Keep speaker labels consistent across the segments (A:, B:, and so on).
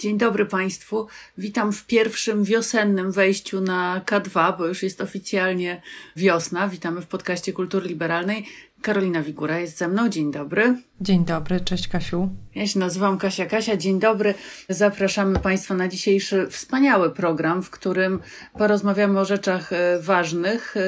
A: Dzień dobry Państwu. Witam w pierwszym wiosennym wejściu na K2, bo już jest oficjalnie wiosna. Witamy w podcaście Kultury Liberalnej. Karolina Wigura jest ze mną. Dzień dobry.
B: Dzień dobry, cześć Kasiu.
A: Ja się nazywam Kasia Kasia. Dzień dobry. Zapraszamy Państwa na dzisiejszy wspaniały program, w którym porozmawiamy o rzeczach e, ważnych e,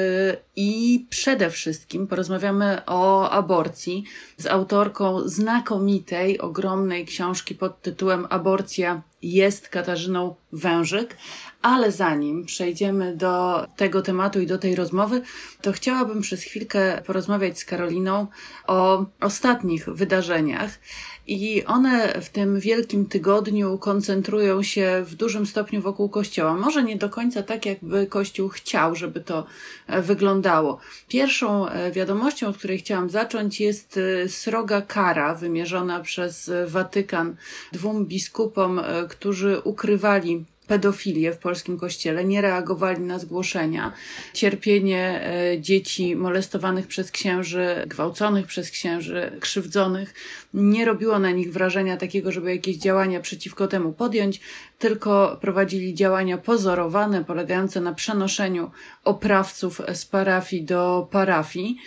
A: i przede wszystkim porozmawiamy o aborcji z autorką znakomitej, ogromnej książki pod tytułem Aborcja jest Katarzyną Wężyk. Ale zanim przejdziemy do tego tematu i do tej rozmowy, to chciałabym przez chwilkę porozmawiać z Karoliną o ostatnich wydarzeniach. I one w tym wielkim tygodniu koncentrują się w dużym stopniu wokół Kościoła. Może nie do końca tak, jakby Kościół chciał, żeby to e, wyglądało. Pierwszą e, wiadomością, od której chciałam zacząć, jest e, sroga kara wymierzona przez Watykan dwóm biskupom, którzy ukrywali pedofilię w polskim kościele, nie reagowali na zgłoszenia. Cierpienie e, dzieci molestowanych przez księży, gwałconych przez księży, krzywdzonych nie robiło na nich wrażenia takiego, żeby jakieś działania przeciwko temu podjąć, tylko prowadzili działania pozorowane, polegające na przenoszeniu oprawców z parafii do parafii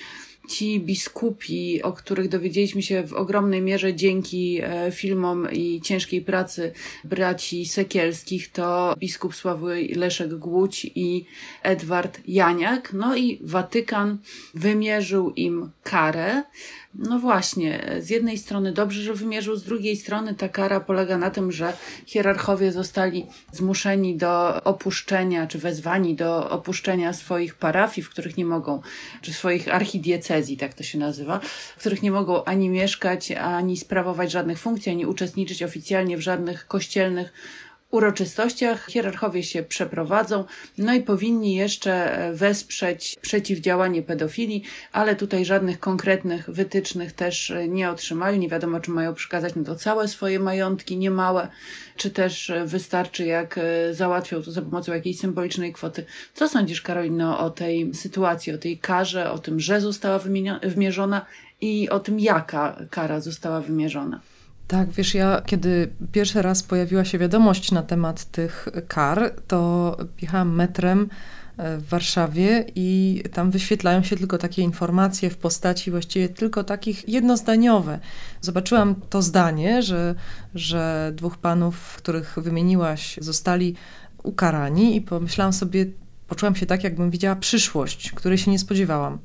A: ci biskupi, o których dowiedzieliśmy się w ogromnej mierze dzięki e, filmom i ciężkiej pracy braci Sekielskich, to biskup Sławoj Leszek Głódź i Edward Janiak. No i Watykan wymierzył im karę no właśnie, z jednej strony dobrze, że wymierzył, z drugiej strony ta kara polega na tym, że hierarchowie zostali zmuszeni do opuszczenia, czy wezwani do opuszczenia swoich parafii, w których nie mogą, czy swoich archidiecezji, tak to się nazywa, w których nie mogą ani mieszkać, ani sprawować żadnych funkcji, ani uczestniczyć oficjalnie w żadnych kościelnych uroczystościach. Hierarchowie się przeprowadzą, no i powinni jeszcze e, wesprzeć przeciwdziałanie pedofilii, ale tutaj żadnych konkretnych wytycznych też e, nie otrzymali. Nie wiadomo, czy mają przekazać na to całe swoje majątki, niemałe, czy też e, wystarczy, jak załatwią to za pomocą jakiejś symbolicznej kwoty. Co sądzisz, Karolino, o tej sytuacji, o tej karze, o tym, że została wymierzona i o tym, jaka kara została wymierzona?
B: Tak, wiesz, ja kiedy pierwszy raz pojawiła się wiadomość na temat tych kar, to jechałam metrem e, w Warszawie i tam wyświetlają się tylko takie informacje w postaci właściwie tylko takich jednozdaniowe. Zobaczyłam to zdanie, że, że dwóch panów, których wymieniłaś, zostali ukarani i pomyślałam sobie, poczułam się tak, jakbym widziała przyszłość, której się nie spodziewałam.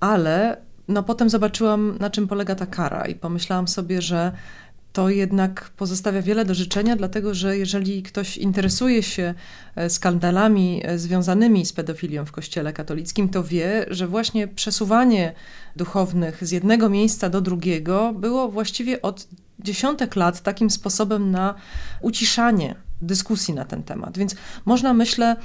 B: Ale no potem zobaczyłam, na czym polega ta kara i pomyślałam sobie, że to jednak pozostawia wiele do życzenia, dlatego że jeżeli ktoś interesuje się e, skandalami e, związanymi z pedofilią w Kościele katolickim, to wie, że właśnie przesuwanie duchownych z jednego miejsca do drugiego było właściwie od dziesiątek lat takim sposobem na uciszanie dyskusji na ten temat. Więc można, myślę,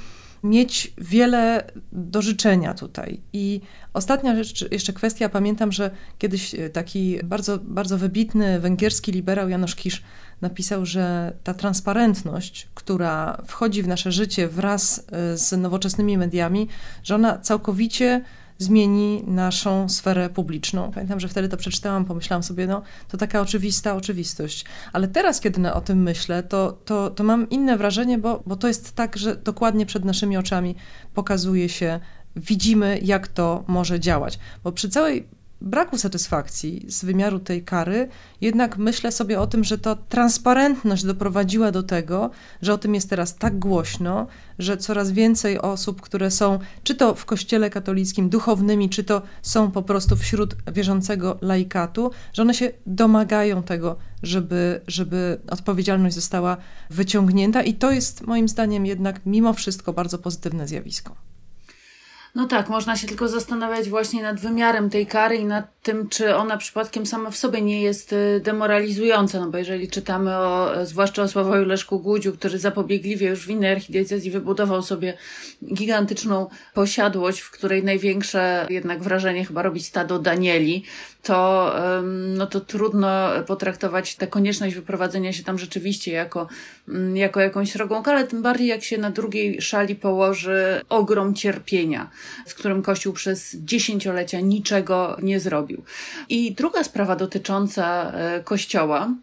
B: mieć wiele do życzenia tutaj. I ostatnia rzecz, jeszcze kwestia, pamiętam, że kiedyś e, taki bardzo, bardzo wybitny węgierski liberał Janusz Kisz napisał, że ta transparentność, która wchodzi w nasze życie wraz e, z nowoczesnymi mediami, że ona całkowicie zmieni naszą sferę publiczną. Pamiętam, że wtedy to przeczytałam, pomyślałam sobie, no to taka oczywista oczywistość. Ale teraz, kiedy o tym myślę, to, to, to mam inne wrażenie, bo, bo to jest tak, że dokładnie przed naszymi oczami pokazuje się, widzimy, jak to może działać. Bo przy całej braku satysfakcji z wymiaru tej kary, jednak myślę sobie o tym, że to transparentność doprowadziła do tego, że o tym jest teraz tak głośno, że coraz więcej osób, które są czy to w kościele katolickim duchownymi, czy to są po prostu wśród wierzącego laikatu, że one się domagają tego, żeby, żeby odpowiedzialność została wyciągnięta i to jest moim zdaniem jednak mimo wszystko bardzo pozytywne zjawisko.
A: No tak, można się tylko zastanawiać właśnie nad wymiarem tej kary i nad tym, czy ona przypadkiem sama w sobie nie jest y, demoralizująca, no bo jeżeli czytamy o, zwłaszcza o Sławoju Leszku Głudziu, który zapobiegliwie już w innej archidiecezji wybudował sobie gigantyczną posiadłość, w której największe jednak wrażenie chyba robi stado Danieli, to, no to trudno potraktować tę konieczność wyprowadzenia się tam rzeczywiście jako, mm, jako jakąś srogą ale tym bardziej jak się na drugiej szali położy ogrom cierpienia, z którym Kościół przez dziesięciolecia niczego nie zrobił. I druga sprawa dotycząca e, Kościoła,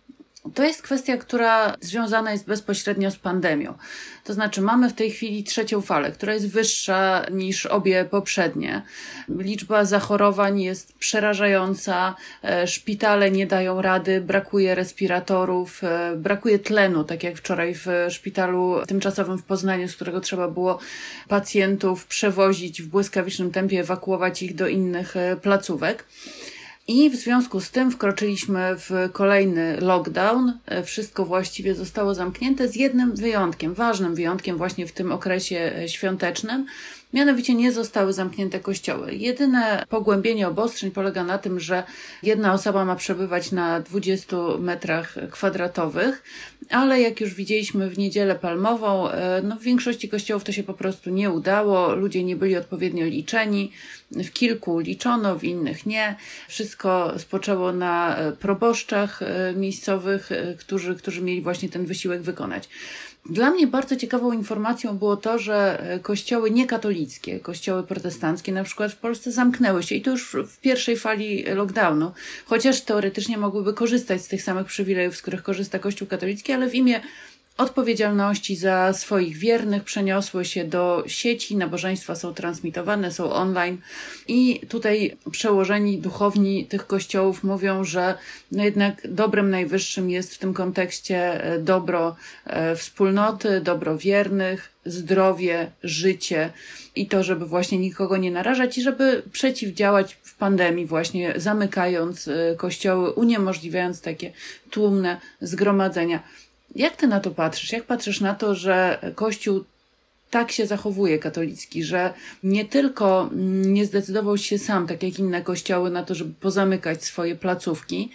A: to jest kwestia, która związana jest bezpośrednio z pandemią. To znaczy, mamy w tej chwili trzecią falę, która jest wyższa niż obie poprzednie. Liczba zachorowań jest przerażająca, e, szpitale nie dają rady, brakuje respiratorów, e, brakuje tlenu, tak jak wczoraj w szpitalu tymczasowym w Poznaniu, z którego trzeba było pacjentów przewozić w błyskawicznym tempie, ewakuować ich do innych e, placówek. I w związku z tym wkroczyliśmy w kolejny lockdown. E, wszystko właściwie zostało zamknięte z jednym wyjątkiem, ważnym wyjątkiem właśnie w tym okresie e, świątecznym, Mianowicie nie zostały zamknięte kościoły. Jedyne pogłębienie obostrzeń polega na tym, że jedna osoba ma przebywać na 20 metrach kwadratowych, ale jak już widzieliśmy w niedzielę palmową, e, no w większości kościołów to się po prostu nie udało, ludzie nie byli odpowiednio liczeni, w kilku liczono, w innych nie. Wszystko spoczęło na e, proboszczach e, miejscowych, którzy, którzy mieli właśnie ten wysiłek wykonać. Dla mnie bardzo ciekawą informacją było to, że e, kościoły niekatolickie, kościoły protestanckie na przykład w Polsce zamknęły się i to już w pierwszej fali lockdownu, chociaż teoretycznie mogłyby korzystać z tych samych przywilejów, z których korzysta Kościół katolicki, ale w imię odpowiedzialności za swoich wiernych przeniosły się do sieci, nabożeństwa są transmitowane, są online i tutaj przełożeni duchowni tych kościołów mówią, że no jednak dobrem najwyższym jest w tym kontekście e, dobro e, wspólnoty, dobro wiernych, zdrowie, życie i to, żeby właśnie nikogo nie narażać i żeby przeciwdziałać w pandemii, właśnie zamykając e, kościoły, uniemożliwiając takie tłumne zgromadzenia. Jak ty na to patrzysz? Jak patrzysz na to, że Kościół tak się zachowuje katolicki, że nie tylko nie zdecydował się sam, tak jak inne kościoły, na to, żeby pozamykać swoje placówki,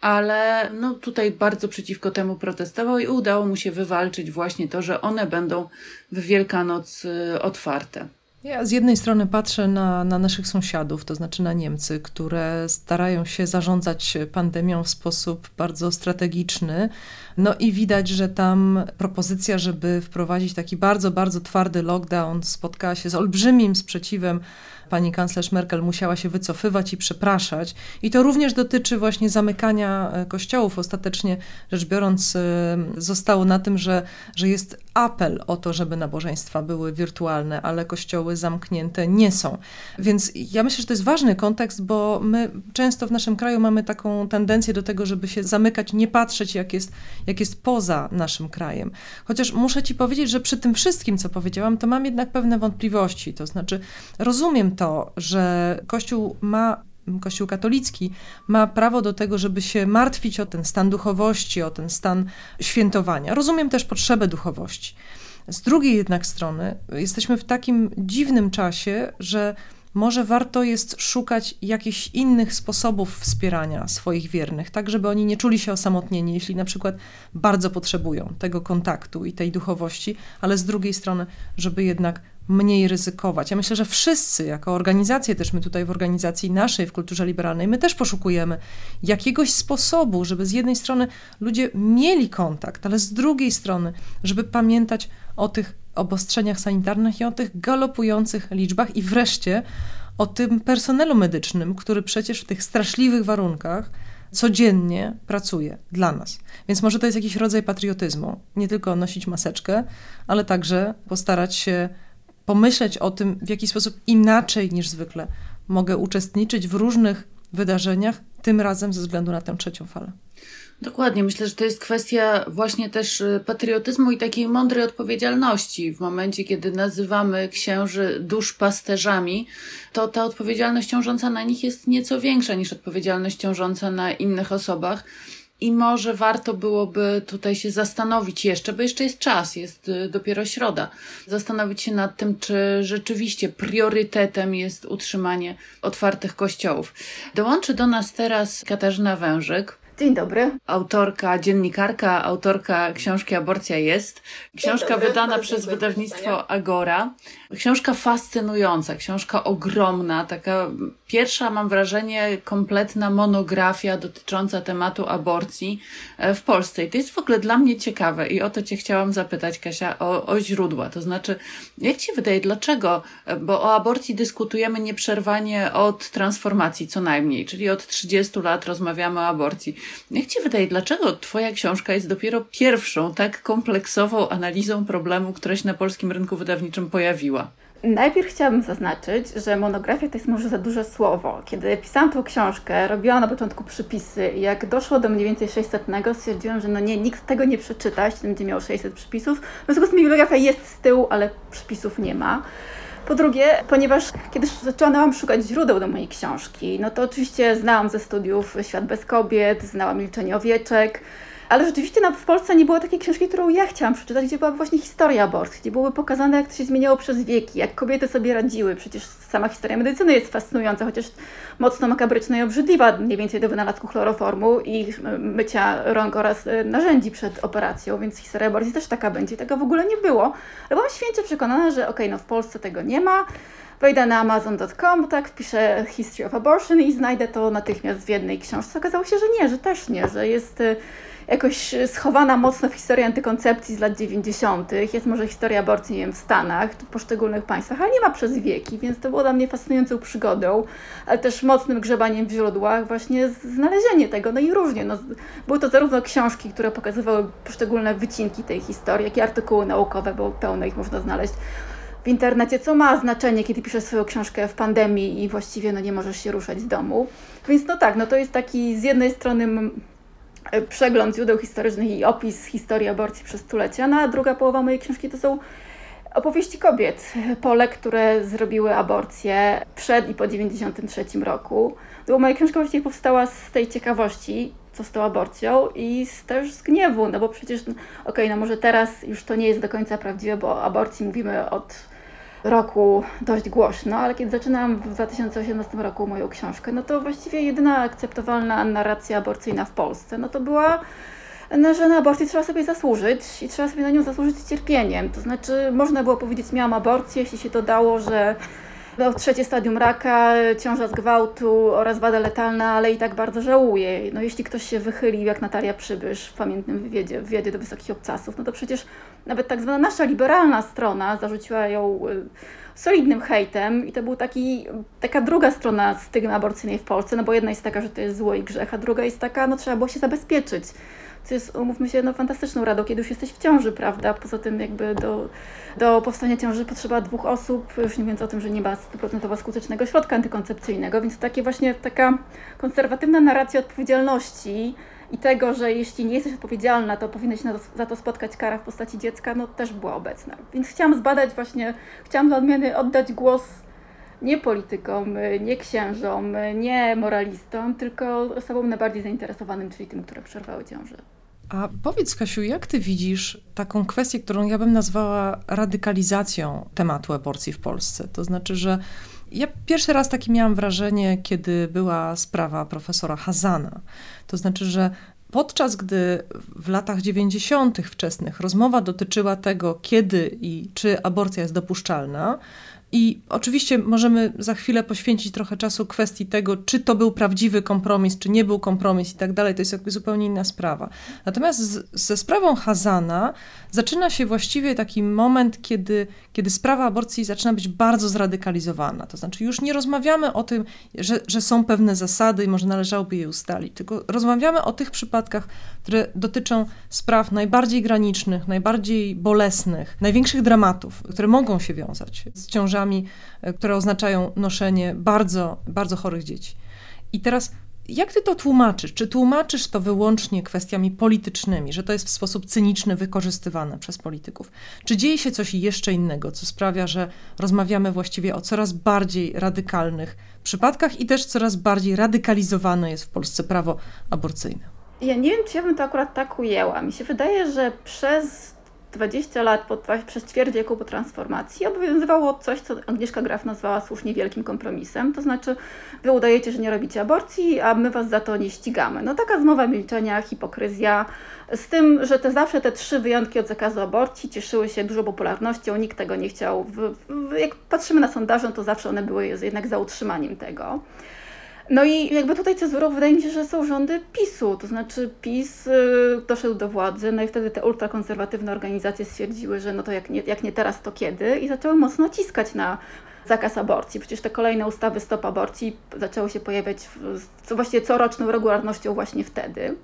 A: ale no tutaj bardzo przeciwko temu protestował i udało mu się wywalczyć właśnie to, że one będą w Wielkanoc y, otwarte.
B: Ja z jednej strony patrzę na, na naszych sąsiadów, to znaczy na Niemcy, które starają się zarządzać pandemią w sposób bardzo strategiczny. No i widać, że tam propozycja, żeby wprowadzić taki bardzo, bardzo twardy lockdown, spotkała się z olbrzymim sprzeciwem pani kanclerz Merkel musiała się wycofywać i przepraszać. I to również dotyczy właśnie zamykania e, kościołów. Ostatecznie rzecz biorąc, e, zostało na tym, że, że jest apel o to, żeby nabożeństwa były wirtualne, ale kościoły zamknięte nie są. Więc ja myślę, że to jest ważny kontekst, bo my często w naszym kraju mamy taką tendencję do tego, żeby się zamykać, nie patrzeć, jak jest, jak jest poza naszym krajem. Chociaż muszę Ci powiedzieć, że przy tym wszystkim, co powiedziałam, to mam jednak pewne wątpliwości. To znaczy, rozumiem to, że Kościół ma Kościół katolicki ma prawo do tego, żeby się martwić o ten stan duchowości, o ten stan świętowania. Rozumiem też potrzebę duchowości. Z drugiej jednak strony jesteśmy w takim dziwnym czasie, że może warto jest szukać jakichś innych sposobów wspierania swoich wiernych, tak żeby oni nie czuli się osamotnieni, jeśli na przykład bardzo potrzebują tego kontaktu i tej duchowości, ale z drugiej strony, żeby jednak mniej ryzykować. Ja myślę, że wszyscy, jako organizacje, też my tutaj w organizacji naszej, w kulturze liberalnej, my też poszukujemy jakiegoś sposobu, żeby z jednej strony ludzie mieli kontakt, ale z drugiej strony, żeby pamiętać o tych obostrzeniach sanitarnych i o tych galopujących liczbach i wreszcie o tym personelu medycznym, który przecież w tych straszliwych warunkach codziennie pracuje dla nas. Więc może to jest jakiś rodzaj patriotyzmu. Nie tylko nosić maseczkę, ale także postarać się pomyśleć o tym, w jaki sposób inaczej niż zwykle mogę uczestniczyć w różnych wydarzeniach, tym razem ze względu na tę trzecią falę.
A: Dokładnie. Myślę, że to jest kwestia właśnie też y, patriotyzmu i takiej mądrej odpowiedzialności. W momencie, kiedy nazywamy księży duszpasterzami, to ta odpowiedzialność ciążąca na nich jest nieco większa niż odpowiedzialność ciążąca na innych osobach. I może warto byłoby tutaj się zastanowić jeszcze, bo jeszcze jest czas, jest y, dopiero środa, zastanowić się nad tym, czy rzeczywiście priorytetem jest utrzymanie otwartych kościołów. Dołączy do nas teraz Katarzyna Wężyk,
C: Dzień dobry.
A: Autorka, dziennikarka, autorka książki Aborcja jest. Książka wydana przez wydawnictwo Agora. Książka fascynująca, książka ogromna, taka pierwsza, mam wrażenie, kompletna monografia dotycząca tematu aborcji e, w Polsce. I to jest w ogóle dla mnie ciekawe i o to Cię chciałam zapytać, Kasia, o, o źródła. To znaczy, jak Ci wydaje, dlaczego? E, bo o aborcji dyskutujemy nieprzerwanie od transformacji co najmniej, czyli od 30 lat rozmawiamy o aborcji. Jak Ci wydaje, dlaczego Twoja książka jest dopiero pierwszą tak kompleksową analizą problemu, która się na polskim rynku wydawniczym pojawiła?
C: Najpierw chciałabym zaznaczyć, że monografia to jest może za duże słowo. Kiedy pisałam tą książkę, robiłam na początku przypisy i jak doszło do mniej więcej 600, stwierdziłam, że no nie, nikt tego nie przeczyta, ten będzie miał 600 przypisów. W związku z tym monografia jest z tyłu, ale przypisów nie ma. Po drugie, ponieważ kiedy zaczęłam szukać źródeł do mojej książki, no to oczywiście znałam ze studiów Świat bez kobiet, znałam Milczenie owieczek, ale rzeczywiście w Polsce nie było takiej książki, którą ja chciałam przeczytać, gdzie byłaby właśnie historia aborcji, gdzie byłoby pokazane, jak to się zmieniało przez wieki, jak kobiety sobie radziły. Przecież sama historia medycyny jest fascynująca, chociaż mocno makabryczna i obrzydliwa, mniej więcej do wynalazku chloroformu i mycia rąk oraz e, narzędzi przed operacją, więc historia aborcji też taka będzie. Tego w ogóle nie było. Ale byłam święcie przekonana, że okej, okay, no w Polsce tego nie ma, wejdę na amazon.com, tak, wpiszę History of Abortion i znajdę to natychmiast w jednej książce. Okazało się, że nie, że też nie, że jest e, jakoś schowana mocno w historii antykoncepcji z lat 90. Jest może historia aborcji, nie wiem, w Stanach, w poszczególnych państwach, ale nie ma przez wieki, więc to było dla mnie fascynującą przygodą, ale też mocnym grzebaniem w źródłach, właśnie znalezienie tego, no i różnie. No, były to zarówno książki, które pokazywały poszczególne wycinki tej historii, jak i artykuły naukowe, bo pełno ich można znaleźć w internecie, co ma znaczenie, kiedy piszesz swoją książkę w pandemii i właściwie no, nie możesz się ruszać z domu. Więc no tak, no to jest taki z jednej strony przegląd źródeł historycznych i opis historii aborcji przez stulecia, no a druga połowa mojej książki to są opowieści kobiet, Polek, które zrobiły aborcję przed i po 93 roku. Bo moja książka właściwie powstała z tej ciekawości, co z tą aborcją i z, też z gniewu, no bo przecież, okej, okay, no może teraz już to nie jest do końca prawdziwe, bo o aborcji mówimy od roku dość głośno, ale kiedy zaczynałam w 2018 roku moją książkę, no to właściwie jedyna akceptowalna narracja aborcyjna w Polsce, no to była no, że na aborcję trzeba sobie zasłużyć i trzeba sobie na nią zasłużyć cierpieniem. To znaczy, można było powiedzieć, miałam aborcję, jeśli się to dało, że miał trzecie stadium raka, ciąża z gwałtu oraz wada letalna, ale i tak bardzo żałuję. No jeśli ktoś się wychylił, jak Natalia Przybysz w pamiętnym wywiedzie, wywiedzie do Wysokich Obcasów, no to przecież nawet tak zwana nasza liberalna strona zarzuciła ją y, solidnym hejtem i to był taki, taka druga strona stygmy aborcyjnej w Polsce, no bo jedna jest taka, że to jest zło i grzech, a druga jest taka, no trzeba było się zabezpieczyć co jest, umówmy się, no, fantastyczną radą, kiedy już jesteś w ciąży, prawda? Poza tym jakby do, do powstania ciąży potrzeba dwóch osób, już nie mówiąc o tym, że nie ma stuprocentowo skutecznego środka antykoncepcyjnego, więc takie właśnie taka konserwatywna narracja odpowiedzialności i tego, że jeśli nie jesteś odpowiedzialna, to powinnaś za to spotkać kara w postaci dziecka, no też była obecna. Więc chciałam zbadać właśnie, chciałam dla odmiany oddać głos nie politykom, nie księżom, nie moralistom, tylko osobom najbardziej zainteresowanym, czyli tym, które przerwały ciążę.
B: A powiedz, Kasiu, jak ty widzisz taką kwestię, którą ja bym nazwała radykalizacją tematu aborcji w Polsce? To znaczy, że ja pierwszy raz takie miałam wrażenie, kiedy była sprawa profesora Hazana. To znaczy, że podczas gdy w latach 90. wczesnych rozmowa dotyczyła tego, kiedy i czy aborcja jest dopuszczalna, i oczywiście możemy za chwilę poświęcić trochę czasu kwestii tego, czy to był prawdziwy kompromis, czy nie był kompromis i tak dalej. To jest jakby zupełnie inna sprawa. Natomiast z, ze sprawą Hazana zaczyna się właściwie taki moment, kiedy, kiedy sprawa aborcji zaczyna być bardzo zradykalizowana. To znaczy już nie rozmawiamy o tym, że, że są pewne zasady i może należałoby je ustalić, tylko rozmawiamy o tych przypadkach, które dotyczą spraw najbardziej granicznych, najbardziej bolesnych, największych dramatów, które mogą się wiązać z ciążami, e, które oznaczają noszenie bardzo, bardzo chorych dzieci. I teraz jak ty to tłumaczysz? Czy tłumaczysz to wyłącznie kwestiami politycznymi, że to jest w sposób cyniczny wykorzystywane przez polityków? Czy dzieje się coś jeszcze innego, co sprawia, że rozmawiamy właściwie o coraz bardziej radykalnych przypadkach i też coraz bardziej radykalizowane jest w Polsce prawo aborcyjne?
C: Ja nie wiem, czy ja bym to akurat tak ujęła. Mi się wydaje, że przez 20 lat, po, przez ćwierć wieku po transformacji obowiązywało coś, co Agnieszka Graf nazwała słusznie wielkim kompromisem. To znaczy, wy udajecie, że nie robicie aborcji, a my was za to nie ścigamy. No taka zmowa milczenia, hipokryzja, z tym, że te zawsze te trzy wyjątki od zakazu aborcji cieszyły się dużą popularnością, nikt tego nie chciał. Jak patrzymy na sondaże, to zawsze one były jednak za utrzymaniem tego. No i jakby tutaj cezurą wydaje mi się, że są rządy PiSu, to znaczy PiS y, doszedł do władzy, no i wtedy te ultrakonserwatywne organizacje stwierdziły, że no to jak nie, jak nie teraz, to kiedy i zaczęły mocno ciskać na zakaz aborcji. Przecież te kolejne ustawy Stop Aborcji zaczęły się pojawiać w, co właściwie coroczną regularnością właśnie wtedy.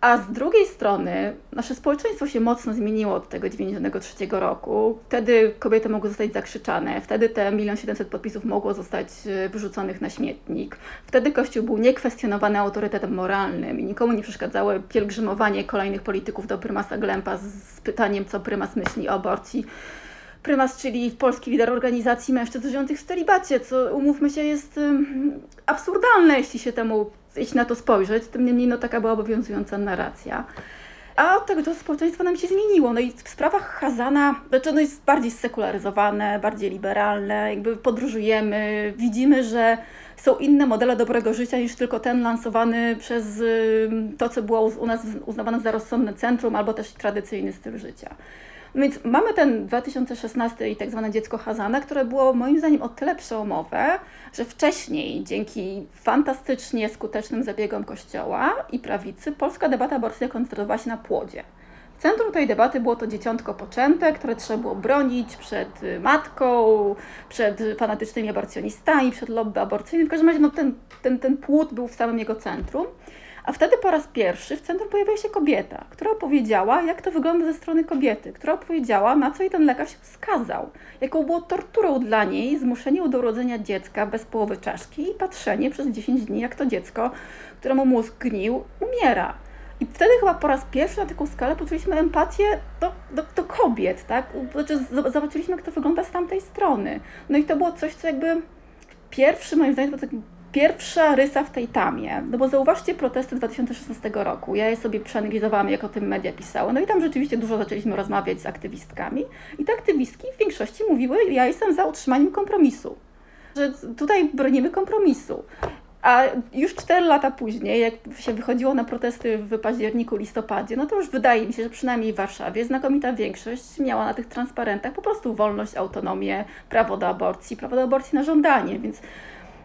C: A z drugiej strony nasze społeczeństwo się mocno zmieniło od tego 93 roku. Wtedy kobiety mogły zostać zakrzyczane, wtedy te 1 700 podpisów mogło zostać e, wyrzuconych na śmietnik. Wtedy Kościół był niekwestionowany autorytetem moralnym i nikomu nie przeszkadzało pielgrzymowanie kolejnych polityków do prymasa Glempa z, z pytaniem, co prymas myśli o aborcji. Prymas, czyli polski lider organizacji mężczyzn żyjących w celibacie, co umówmy się jest absurdalne, jeśli się temu jeśli na to spojrzeć, tym niemniej no, taka była obowiązująca narracja. A od tego to społeczeństwo nam się zmieniło. No i w sprawach Hazana, znaczy ono jest bardziej sekularyzowane, bardziej liberalne, jakby podróżujemy, widzimy, że są inne modele dobrego życia niż tylko ten lansowany przez to, co było u nas uznawane za rozsądne centrum, albo też tradycyjny styl życia. Więc mamy ten 2016 i tak zwane dziecko Hazana, które było moim zdaniem o tyle przełomowe, że wcześniej dzięki fantastycznie skutecznym zabiegom Kościoła i prawicy polska debata aborcyjna koncentrowała się na płodzie. W centrum tej debaty było to dzieciątko poczęte, które trzeba było bronić przed matką, przed fanatycznymi aborcjonistami, przed lobby aborcyjnym. W każdym razie no, ten, ten, ten płód był w samym jego centrum. A wtedy po raz pierwszy w centrum pojawiła się kobieta, która opowiedziała, jak to wygląda ze strony kobiety, która opowiedziała, na co jej ten lekarz skazał, jaką było torturą dla niej zmuszenie do urodzenia dziecka bez połowy czaszki i patrzenie przez 10 dni, jak to dziecko, któremu mózg gnił, umiera. I wtedy chyba po raz pierwszy na taką skalę poczuliśmy empatię do, do, do kobiet, tak? Znaczy zobaczyliśmy, jak to wygląda z tamtej strony. No i to było coś, co jakby pierwszy, moim zdaniem, to taki pierwsza rysa w tej tamie, no bo zauważcie protesty 2016 roku. Ja je sobie przeanalizowałam, jak o tym media pisały. No i tam rzeczywiście dużo zaczęliśmy rozmawiać z aktywistkami. I te aktywistki w większości mówiły, ja jestem za utrzymaniem kompromisu. Że tutaj bronimy kompromisu. A już 4 lata później, jak się wychodziło na protesty w październiku, listopadzie, no to już wydaje mi się, że przynajmniej w Warszawie znakomita większość miała na tych transparentach po prostu wolność, autonomię, prawo do aborcji, prawo do aborcji na żądanie, więc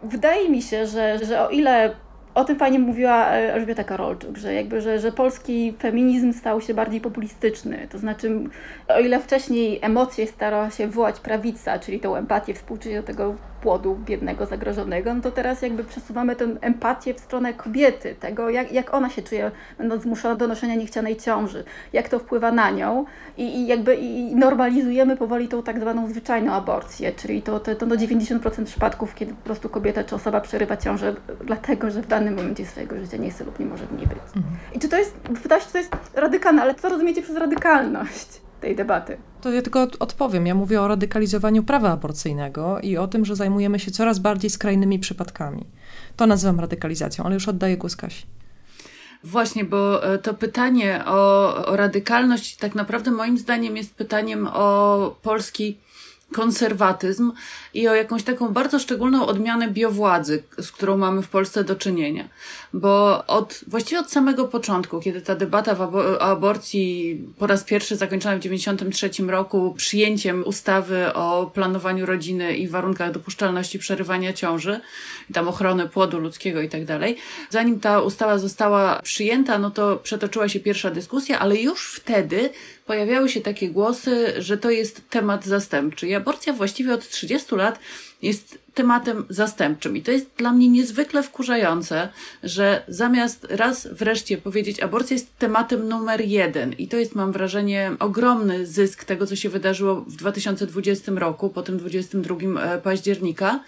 C: wydaje mi się, że, że o ile o tym fajnie mówiła e, Elżbieta Karolczuk, że jakby, że, że polski feminizm stał się bardziej populistyczny. To znaczy, o ile wcześniej emocje starała się wywołać prawica, czyli tą empatię, współczucie do tego płodu biednego, zagrożonego, no to teraz jakby przesuwamy tę empatię w stronę kobiety, tego jak, jak ona się czuje, będąc zmuszona do noszenia niechcianej ciąży, jak to wpływa na nią i, i jakby i normalizujemy powoli tą tak zwaną zwyczajną aborcję, czyli to, to, to do 90% przypadków, kiedy po prostu kobieta czy osoba przerywa ciążę dlatego, że w danym momencie swojego życia nie chce lub nie może w niej być. Mhm. I czy to jest, wydaje się, to jest radykalne, ale co rozumiecie przez radykalność? tej debaty.
B: To ja tylko odpowiem. Ja mówię o radykalizowaniu prawa aborcyjnego i o tym, że zajmujemy się coraz bardziej skrajnymi przypadkami. To nazywam radykalizacją, ale już oddaję głos Kasi.
A: Właśnie, bo e, to pytanie o, o radykalność tak naprawdę moim zdaniem jest pytaniem o polski konserwatyzm i o jakąś taką bardzo szczególną odmianę biowładzy, z którą mamy w Polsce do czynienia. Bo od, właściwie od samego początku, kiedy ta debata o aborcji po raz pierwszy zakończona w 1993 roku przyjęciem ustawy o planowaniu rodziny i warunkach dopuszczalności przerywania ciąży, tam ochrony płodu ludzkiego i tak dalej, zanim ta ustawa została przyjęta, no to przetoczyła się pierwsza dyskusja, ale już wtedy pojawiały się takie głosy, że to jest temat zastępczy. I aborcja właściwie od 30 lat jest tematem zastępczym. I to jest dla mnie niezwykle wkurzające, że zamiast raz wreszcie powiedzieć, aborcja jest tematem numer jeden. I to jest, mam wrażenie, ogromny zysk tego, co się wydarzyło w 2020 roku, po tym 22 e, października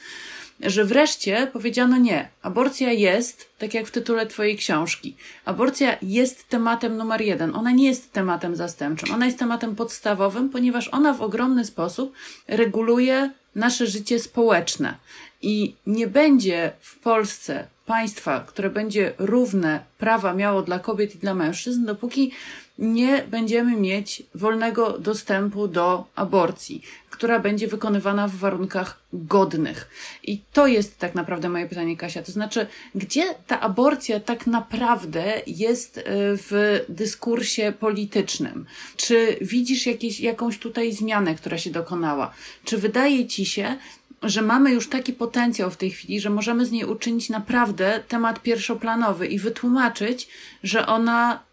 A: że wreszcie powiedziano nie. Aborcja jest, tak jak w tytule Twojej książki, aborcja jest tematem numer jeden. Ona nie jest tematem zastępczym. Ona jest tematem podstawowym, ponieważ ona w ogromny sposób reguluje nasze życie społeczne. I nie będzie w Polsce państwa, które będzie równe prawa miało dla kobiet i dla mężczyzn, dopóki nie będziemy mieć wolnego dostępu do aborcji, która będzie wykonywana w warunkach godnych. I to jest tak naprawdę moje pytanie, Kasia. To znaczy, gdzie ta aborcja tak naprawdę jest e, w dyskursie politycznym? Czy widzisz jakieś, jakąś tutaj zmianę, która się dokonała? Czy wydaje ci się, że mamy już taki potencjał w tej chwili, że możemy z niej uczynić naprawdę temat pierwszoplanowy i wytłumaczyć, że ona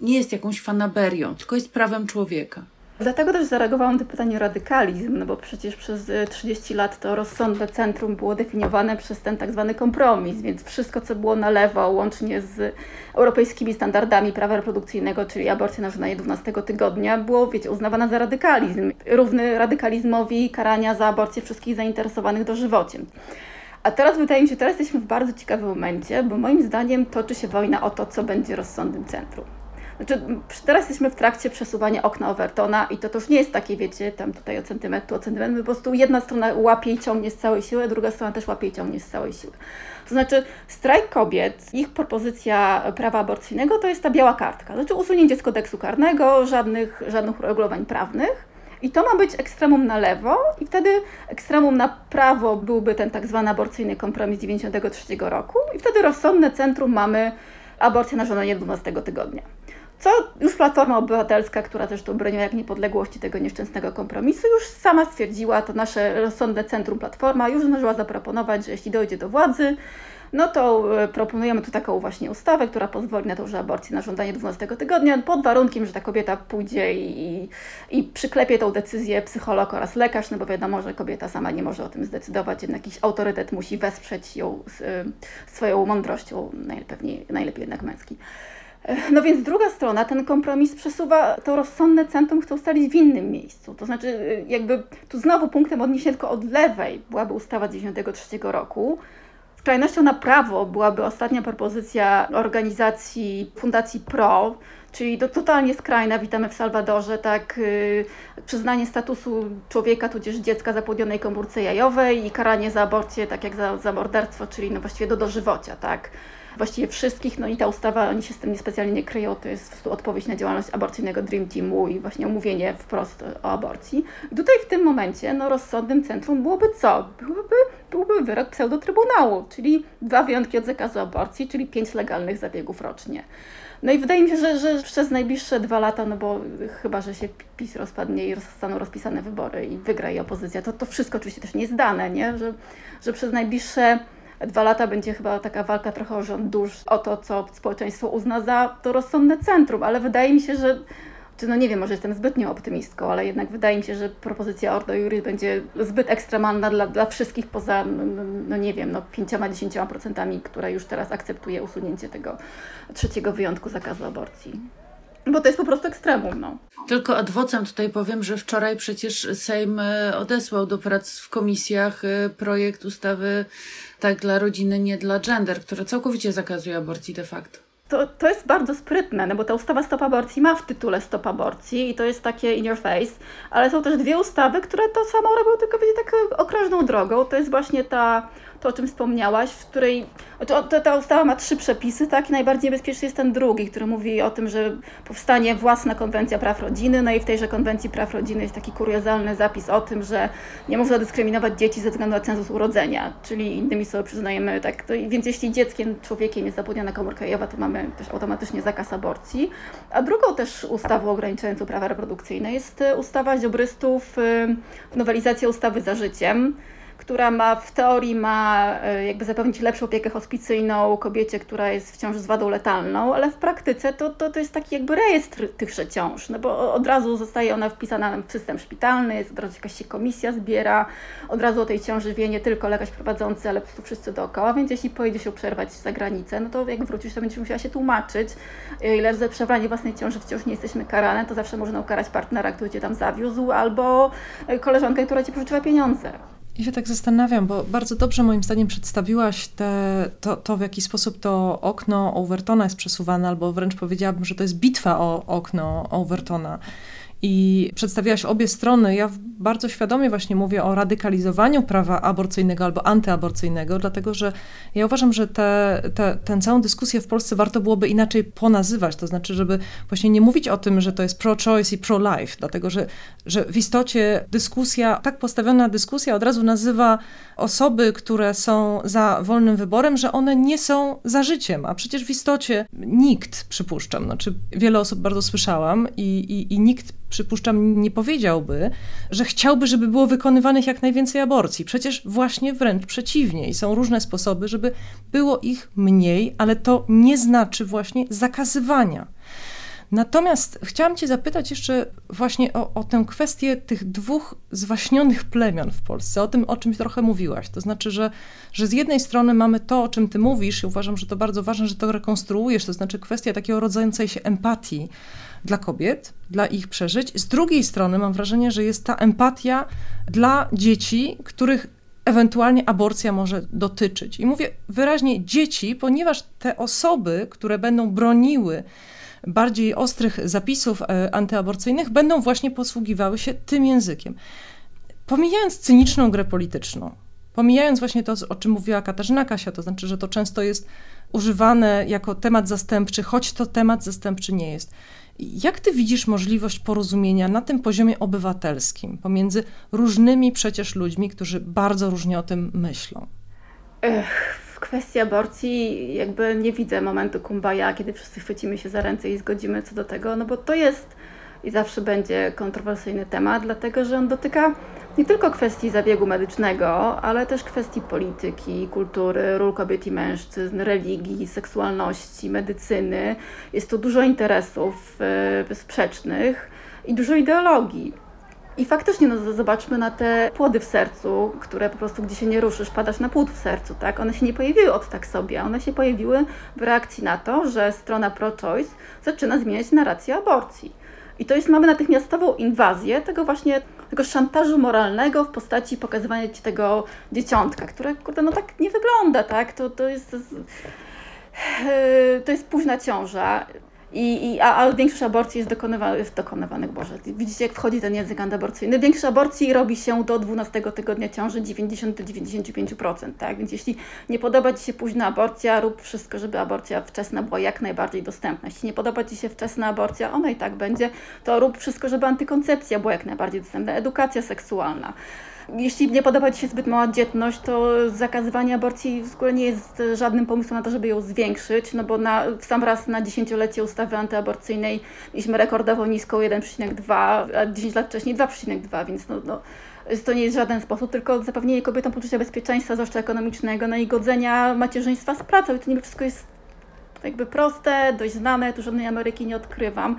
A: nie jest jakąś fanaberią, tylko jest prawem człowieka.
C: Dlatego też zareagowałam na pytanie radykalizm, no bo przecież przez 30 e, lat to rozsądne centrum było definiowane przez ten tak zwany kompromis, więc wszystko, co było na lewo, łącznie z europejskimi standardami prawa reprodukcyjnego, czyli aborcja na żądanie 12 tygodnia, było, wiecie, uznawane za radykalizm, równy radykalizmowi karania za aborcję wszystkich zainteresowanych dożywociem. A teraz wydaje mi się, teraz jesteśmy w bardzo ciekawym momencie, bo moim zdaniem toczy się wojna o to, co będzie rozsądnym centrum. Znaczy, teraz jesteśmy w trakcie przesuwania okna Overtona i to, to już nie jest takie, wiecie, tam tutaj o centymetr, o centymetr, po prostu jedna strona łapie i ciągnie z całej siły, druga strona też łapie i ciągnie z całej siły. To znaczy, strajk kobiet, ich propozycja prawa aborcyjnego to jest ta biała kartka. Znaczy, usunięcie z kodeksu karnego, żadnych, żadnych uregulowań prawnych. I to ma być ekstremum na lewo, i wtedy ekstremum na prawo byłby ten tak zwany aborcyjny kompromis 93 roku, i wtedy rozsądne centrum mamy aborcję na żądanie 12 tygodnia. Co już Platforma Obywatelska, która zresztą broniła jak niepodległości tego nieszczęsnego kompromisu, już sama stwierdziła, to nasze rozsądne centrum Platforma już zdążyła zaproponować, że jeśli dojdzie do władzy, no to e, proponujemy tu taką właśnie ustawę, która pozwoli na to, że aborcję na żądanie 12 tygodnia, pod warunkiem, że ta kobieta pójdzie i, i przyklepie tą decyzję psycholog oraz lekarz, no bo wiadomo, że kobieta sama nie może o tym zdecydować, jednak jakiś autorytet musi wesprzeć ją z, e, swoją mądrością, najlepiej, najlepiej jednak męski. No więc druga strona, ten kompromis przesuwa to rozsądne centrum, chce ustalić w innym miejscu. To znaczy, y, jakby tu znowu punktem odniesienia tylko od lewej byłaby ustawa z 1993 roku. Skrajnością na prawo byłaby ostatnia propozycja organizacji Fundacji PRO, czyli to totalnie skrajna, witamy w Salwadorze, tak, yy, przyznanie statusu człowieka tudzież dziecka zapłodnionej komórce jajowej i karanie za aborcję, tak jak za, za morderstwo, czyli no właściwie do dożywocia, tak właściwie wszystkich, no i ta ustawa, oni się z tym niespecjalnie nie kryją, to jest odpowiedź na działalność aborcyjnego Dream Teamu i właśnie omówienie wprost o aborcji. Tutaj w tym momencie, no rozsądnym centrum byłoby co? Byłoby, byłby wyrok pseudotrybunału, czyli dwa wyjątki od zakazu aborcji, czyli pięć legalnych zabiegów rocznie. No i wydaje mi się, że, że przez najbliższe dwa lata, no bo chyba, że się PiS rozpadnie i zostaną rozpisane wybory i wygra i opozycja, to to wszystko oczywiście też nie jest dane, nie? Że, że przez najbliższe dwa lata będzie chyba taka walka trochę o rząd dusz, o to, co społeczeństwo uzna za to rozsądne centrum, ale wydaje mi się, że czy no nie wiem, może jestem zbytnio optymistką, ale jednak wydaje mi się, że propozycja Ordo Juris będzie zbyt ekstremalna dla, dla wszystkich poza, no, nie wiem, no 5-10%, które już teraz akceptuje usunięcie tego trzeciego wyjątku zakazu aborcji. Bo to jest po prostu ekstremum. No.
A: Tylko adwocem tutaj powiem, że wczoraj przecież Sejm e, odesłał do prac w komisjach e, projekt ustawy tak dla rodziny, nie dla gender, która całkowicie zakazuje aborcji de facto.
C: To, to jest bardzo sprytne, no bo ta ustawa Stop Aborcji ma w tytule Stop Aborcji i to jest takie in your face, ale są też dwie ustawy, które to samo robią, tylko wiecie, tak okrążną drogą. To jest właśnie ta to o czym wspomniałaś, w której to, ta ustawa ma trzy przepisy, tak? I najbardziej niebezpieczny jest ten drugi, który mówi o tym, że powstanie własna konwencja praw rodziny, no i w tejże konwencji praw rodziny jest taki kuriozalny zapis o tym, że nie można dyskryminować dzieci ze względu na cenzus urodzenia, czyli innymi słowy przyznajemy tak, to, więc jeśli dzieckiem, człowiekiem jest zapłodniona komórka jajowa, to mamy też automatycznie zakaz aborcji. A drugą też ustawą ograniczającą prawa reprodukcyjne jest e, ustawa ziobrystów, e, nowelizacja ustawy za życiem, która ma w teorii ma e, jakby zapewnić lepszą opiekę hospicyjną kobiecie, która jest w ciąży z wadą letalną, ale w praktyce to, to, to jest taki jakby rejestr tychże ciąż, no bo od razu zostaje ona wpisana w system szpitalny, jest od razu jakaś się komisja zbiera, od razu o tej ciąży wie nie tylko lekarz prowadzący, ale po prostu wszyscy dookoła, więc jeśli pojedzie się przerwać za granicę, no to jak wrócisz, to będziesz musiała się tłumaczyć, e, ile za przerwanie własnej ciąży wciąż nie jesteśmy karane, to zawsze można ukarać partnera, który cię tam zawiózł, albo e, koleżankę, która ci pożyczyła pieniądze.
B: Ja się tak zastanawiam, bo bardzo dobrze moim zdaniem przedstawiłaś te, to, to, w jaki sposób to okno Overtona jest przesuwane, albo wręcz powiedziałabym, że to jest bitwa o okno Overtona i przedstawiałaś obie strony. Ja bardzo świadomie właśnie mówię o radykalizowaniu prawa aborcyjnego albo antyaborcyjnego, dlatego że ja uważam, że te, te, tę całą dyskusję w Polsce warto byłoby inaczej ponazywać, to znaczy, żeby właśnie nie mówić o tym, że to jest pro-choice i pro-life, dlatego że, że w istocie dyskusja, tak postawiona dyskusja od razu nazywa osoby, które są za wolnym wyborem, że one nie są za życiem, a przecież w istocie nikt, przypuszczam, znaczy wiele osób bardzo słyszałam i, i, i nikt przypuszczam, nie powiedziałby, że chciałby, żeby było wykonywanych jak najwięcej aborcji. Przecież właśnie wręcz przeciwnie. I są różne sposoby, żeby było ich mniej, ale to nie znaczy właśnie zakazywania. Natomiast chciałam Cię zapytać jeszcze właśnie o, o tę kwestię tych dwóch zwaśnionych plemion w Polsce, o tym, o czym trochę mówiłaś. To znaczy, że, że z jednej strony mamy to, o czym Ty mówisz, i uważam, że to bardzo ważne, że to rekonstruujesz, to znaczy kwestia takiego rodzającej się empatii dla kobiet, dla ich przeżyć. Z drugiej strony mam wrażenie, że jest ta empatia dla dzieci, których ewentualnie aborcja może dotyczyć. I mówię wyraźnie dzieci, ponieważ te osoby, które będą broniły bardziej ostrych zapisów e, antyaborcyjnych, będą właśnie posługiwały się tym językiem. Pomijając cyniczną grę polityczną, pomijając właśnie to, o czym mówiła Katarzyna Kasia, to znaczy, że to często jest używane jako temat zastępczy, choć to temat zastępczy nie jest. Jak ty widzisz możliwość porozumienia na tym poziomie obywatelskim pomiędzy różnymi przecież ludźmi, którzy bardzo różnie o tym myślą?
C: Ech, w kwestii aborcji jakby nie widzę momentu kumbaya, kiedy wszyscy chwycimy się za ręce i zgodzimy co do tego, no bo to jest i zawsze będzie kontrowersyjny temat, dlatego że on dotyka nie tylko kwestii zabiegu medycznego, ale też kwestii polityki, kultury, ról kobiet i mężczyzn, religii, seksualności, medycyny. Jest tu dużo interesów yy, sprzecznych i dużo ideologii. I faktycznie, no, zobaczmy na te płody w sercu, które po prostu, gdzie się nie ruszysz, padasz na płód w sercu, tak? One się nie pojawiły od tak sobie, one się pojawiły w reakcji na to, że strona pro-choice zaczyna zmieniać narrację aborcji. I to jest, mamy natychmiastową inwazję tego właśnie, tego szantażu moralnego w postaci pokazywania ci tego dzieciątka, które, kurde, no tak nie wygląda, tak? To, to jest... To jest późna ciąża. I, i, a, a większość aborcji jest dokonywanych, dokonywanych, Boże, widzicie jak wchodzi ten język antyaborcyjny. Większość aborcji robi się do 12 tygodnia ciąży 90-95%, tak? Więc jeśli nie podoba Ci się późna aborcja, rób wszystko, żeby aborcja wczesna była jak najbardziej dostępna. Jeśli nie podoba Ci się wczesna aborcja, ona i tak będzie, to rób wszystko, żeby antykoncepcja była jak najbardziej dostępna, edukacja seksualna. Jeśli nie podoba Ci się zbyt mała dzietność, to zakazywanie aborcji w ogóle nie jest żadnym pomysłem na to, żeby ją zwiększyć, no bo na, w sam raz na dziesięciolecie ustawy antyaborcyjnej mieliśmy rekordowo niską 1,2, a 10 lat wcześniej 2,2, więc no, no to nie jest żaden sposób, tylko zapewnienie kobietom poczucia bezpieczeństwa, zwłaszcza ekonomicznego, no i godzenia macierzyństwa z pracą. I to niby wszystko jest jakby proste, dość znane, tu żadnej Ameryki nie odkrywam.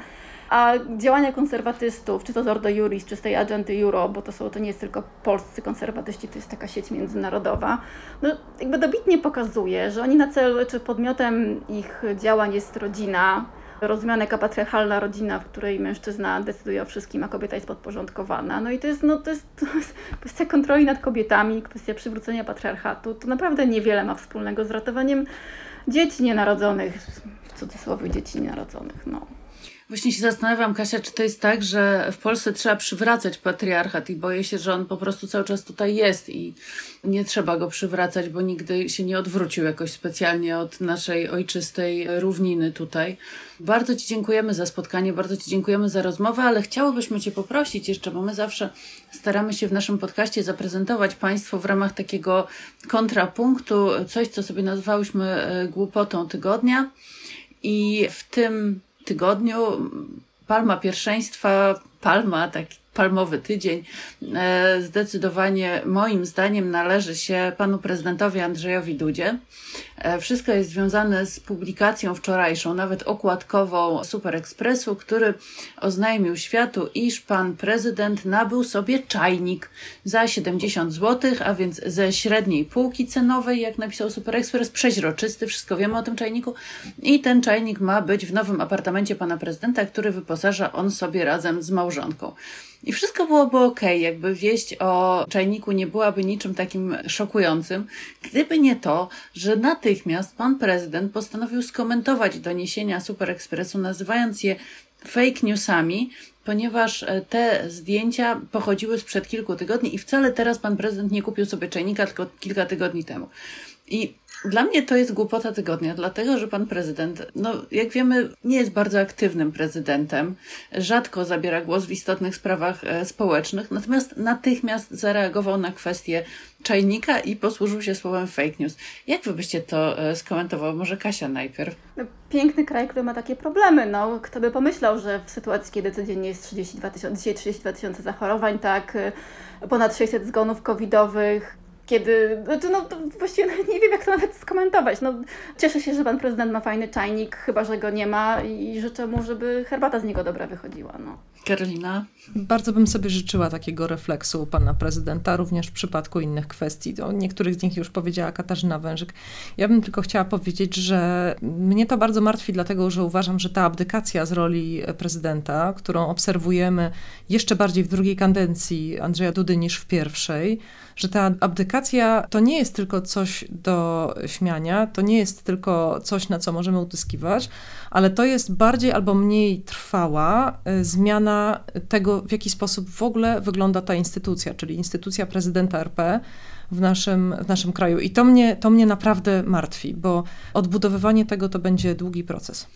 C: A działania konserwatystów, czy to z Ordo Juris, czy z tej Agenty Euro, bo to, są, to nie jest tylko polscy konserwatyści, to jest taka sieć międzynarodowa, no jakby dobitnie pokazuje, że oni na celu, czy podmiotem ich działań jest rodzina, rozumiana jako patriarchalna rodzina, w której mężczyzna decyduje o wszystkim, a kobieta jest podporządkowana. No i to jest, no, to jest, to jest kwestia kontroli nad kobietami, kwestia przywrócenia patriarchatu. To naprawdę niewiele ma wspólnego z ratowaniem dzieci nienarodzonych, w cudzysłowie dzieci nienarodzonych. No.
A: Właśnie się zastanawiam, Kasia, czy to jest tak, że w Polsce trzeba przywracać patriarchat i boję się, że on po prostu cały czas tutaj jest i nie trzeba go przywracać, bo nigdy się nie odwrócił jakoś specjalnie od naszej ojczystej równiny tutaj. Bardzo Ci dziękujemy za spotkanie, bardzo Ci dziękujemy za rozmowę, ale chciałobyśmy Cię poprosić jeszcze, bo my zawsze staramy się w naszym podcaście zaprezentować Państwu w ramach takiego kontrapunktu coś, co sobie nazwałyśmy e, głupotą tygodnia. I w tym tygodniu. Palma pierwszeństwa, palma, taki palmowy tydzień, e, zdecydowanie moim zdaniem należy się panu prezydentowi Andrzejowi Dudzie. E, wszystko jest związane z publikacją wczorajszą, nawet okładkową Super Expressu, który oznajmił światu, iż pan prezydent nabył sobie czajnik za 70 zł, a więc ze średniej półki cenowej, jak napisał Super Express, przeźroczysty, wszystko wiemy o tym czajniku. I ten czajnik ma być w nowym apartamencie pana prezydenta, który wyposaża on sobie razem z małżonką. I wszystko byłoby ok, jakby wieść o czajniku nie byłaby niczym takim szokującym, gdyby nie to, że natychmiast pan prezydent postanowił skomentować doniesienia Super Expressu, nazywając je fake newsami, ponieważ e, te zdjęcia pochodziły sprzed kilku tygodni i wcale teraz pan prezydent nie kupił sobie czajnika, tylko kilka tygodni temu. I Dla mnie to jest głupota tygodnia, dlatego że pan prezydent, no jak wiemy, nie jest bardzo aktywnym prezydentem, rzadko zabiera głos w istotnych sprawach e, społecznych, natomiast natychmiast zareagował na kwestię czajnika i posłużył się słowem fake news. Jak wy byście to e, skomentował? Może Kasia najpierw?
C: No, piękny kraj, który ma takie problemy. No, kto by pomyślał, że w sytuacji, kiedy codziennie jest 32 tysiące, dzisiaj 32 tysiące zachorowań, tak, e, ponad 600 zgonów covidowych, kiedy, znaczy no właściwie nie wiem jak to nawet skomentować. No, cieszę się, że pan prezydent ma fajny czajnik, chyba że go nie ma i życzę mu, żeby herbata z niego dobra wychodziła. No.
A: Karolina?
B: Bardzo bym sobie życzyła takiego refleksu u pana prezydenta, również w przypadku innych kwestii. O niektórych z nich już powiedziała Katarzyna Wężyk. Ja bym tylko chciała powiedzieć, że mnie to bardzo martwi, dlatego że uważam, że ta abdykacja z roli prezydenta, którą obserwujemy jeszcze bardziej w drugiej kadencji Andrzeja Dudy niż w pierwszej, że ta abdykacja to nie jest tylko coś do śmiania, to nie jest tylko coś, na co możemy utyskiwać, ale to jest bardziej albo mniej trwała y, zmiana tego, w jaki sposób w ogóle wygląda ta instytucja, czyli instytucja prezydenta RP w naszym, w naszym kraju. I to mnie, to mnie naprawdę martwi, bo odbudowywanie tego to będzie długi proces.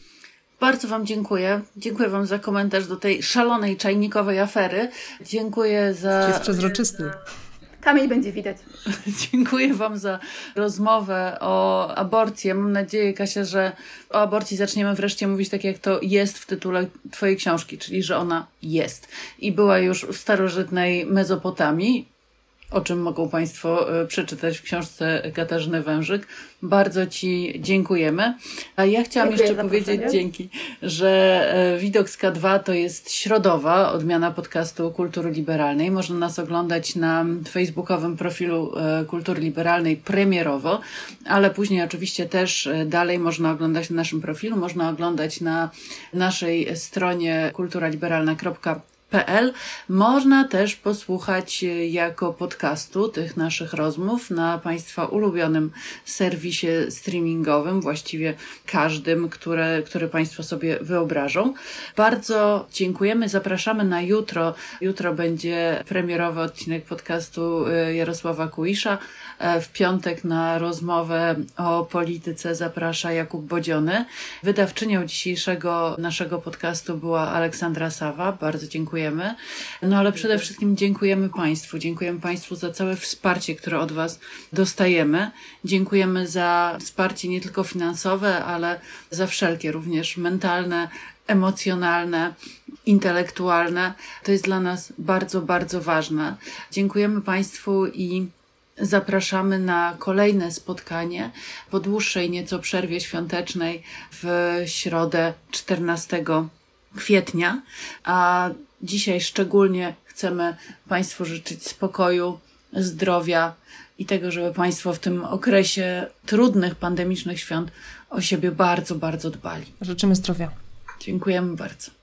A: Bardzo Wam dziękuję. Dziękuję Wam za komentarz do tej szalonej czajnikowej afery. Dziękuję za.
B: Jest przezroczysty.
C: Kamień będzie widać.
A: Dziękuję Wam za rozmowę o aborcji. Mam nadzieję, Kasia, że o aborcji zaczniemy wreszcie mówić tak, jak to jest w tytule Twojej książki, czyli że ona jest. I była już w starożytnej Mezopotamii, o czym mogą Państwo e, przeczytać w książce Katarzyny Wężyk. Bardzo Ci dziękujemy. A ja chciałam
C: Dziękuję
A: jeszcze powiedzieć dzięki, że e, Widok z K2 to jest środowa odmiana podcastu Kultury Liberalnej. Można nas oglądać na facebookowym profilu e, Kultury Liberalnej premierowo, ale później oczywiście też dalej można oglądać na naszym profilu, można oglądać na naszej stronie kulturaliberalna.pl PL. Można też posłuchać e, jako podcastu tych naszych rozmów na Państwa ulubionym serwisie streamingowym, właściwie każdym, które, który Państwo sobie wyobrażą. Bardzo dziękujemy, zapraszamy na jutro. Jutro będzie premierowy odcinek podcastu e, Jarosława Kuisza. E, w piątek na rozmowę o polityce zaprasza Jakub Bodziony. Wydawczynią dzisiejszego naszego podcastu była Aleksandra Sawa. Bardzo dziękujemy. No ale przede wszystkim dziękujemy Państwu. Dziękujemy Państwu za całe wsparcie, które od Was dostajemy. Dziękujemy za wsparcie nie tylko finansowe, ale za wszelkie, również mentalne, emocjonalne, intelektualne. To jest dla nas bardzo, bardzo ważne. Dziękujemy Państwu i Zapraszamy na kolejne spotkanie po dłuższej nieco przerwie świątecznej w środę 14 kwietnia. A dzisiaj szczególnie chcemy Państwu życzyć spokoju, zdrowia i tego, żeby Państwo w tym okresie trudnych pandemicznych świąt o siebie bardzo, bardzo dbali.
B: Życzymy zdrowia.
A: Dziękujemy bardzo.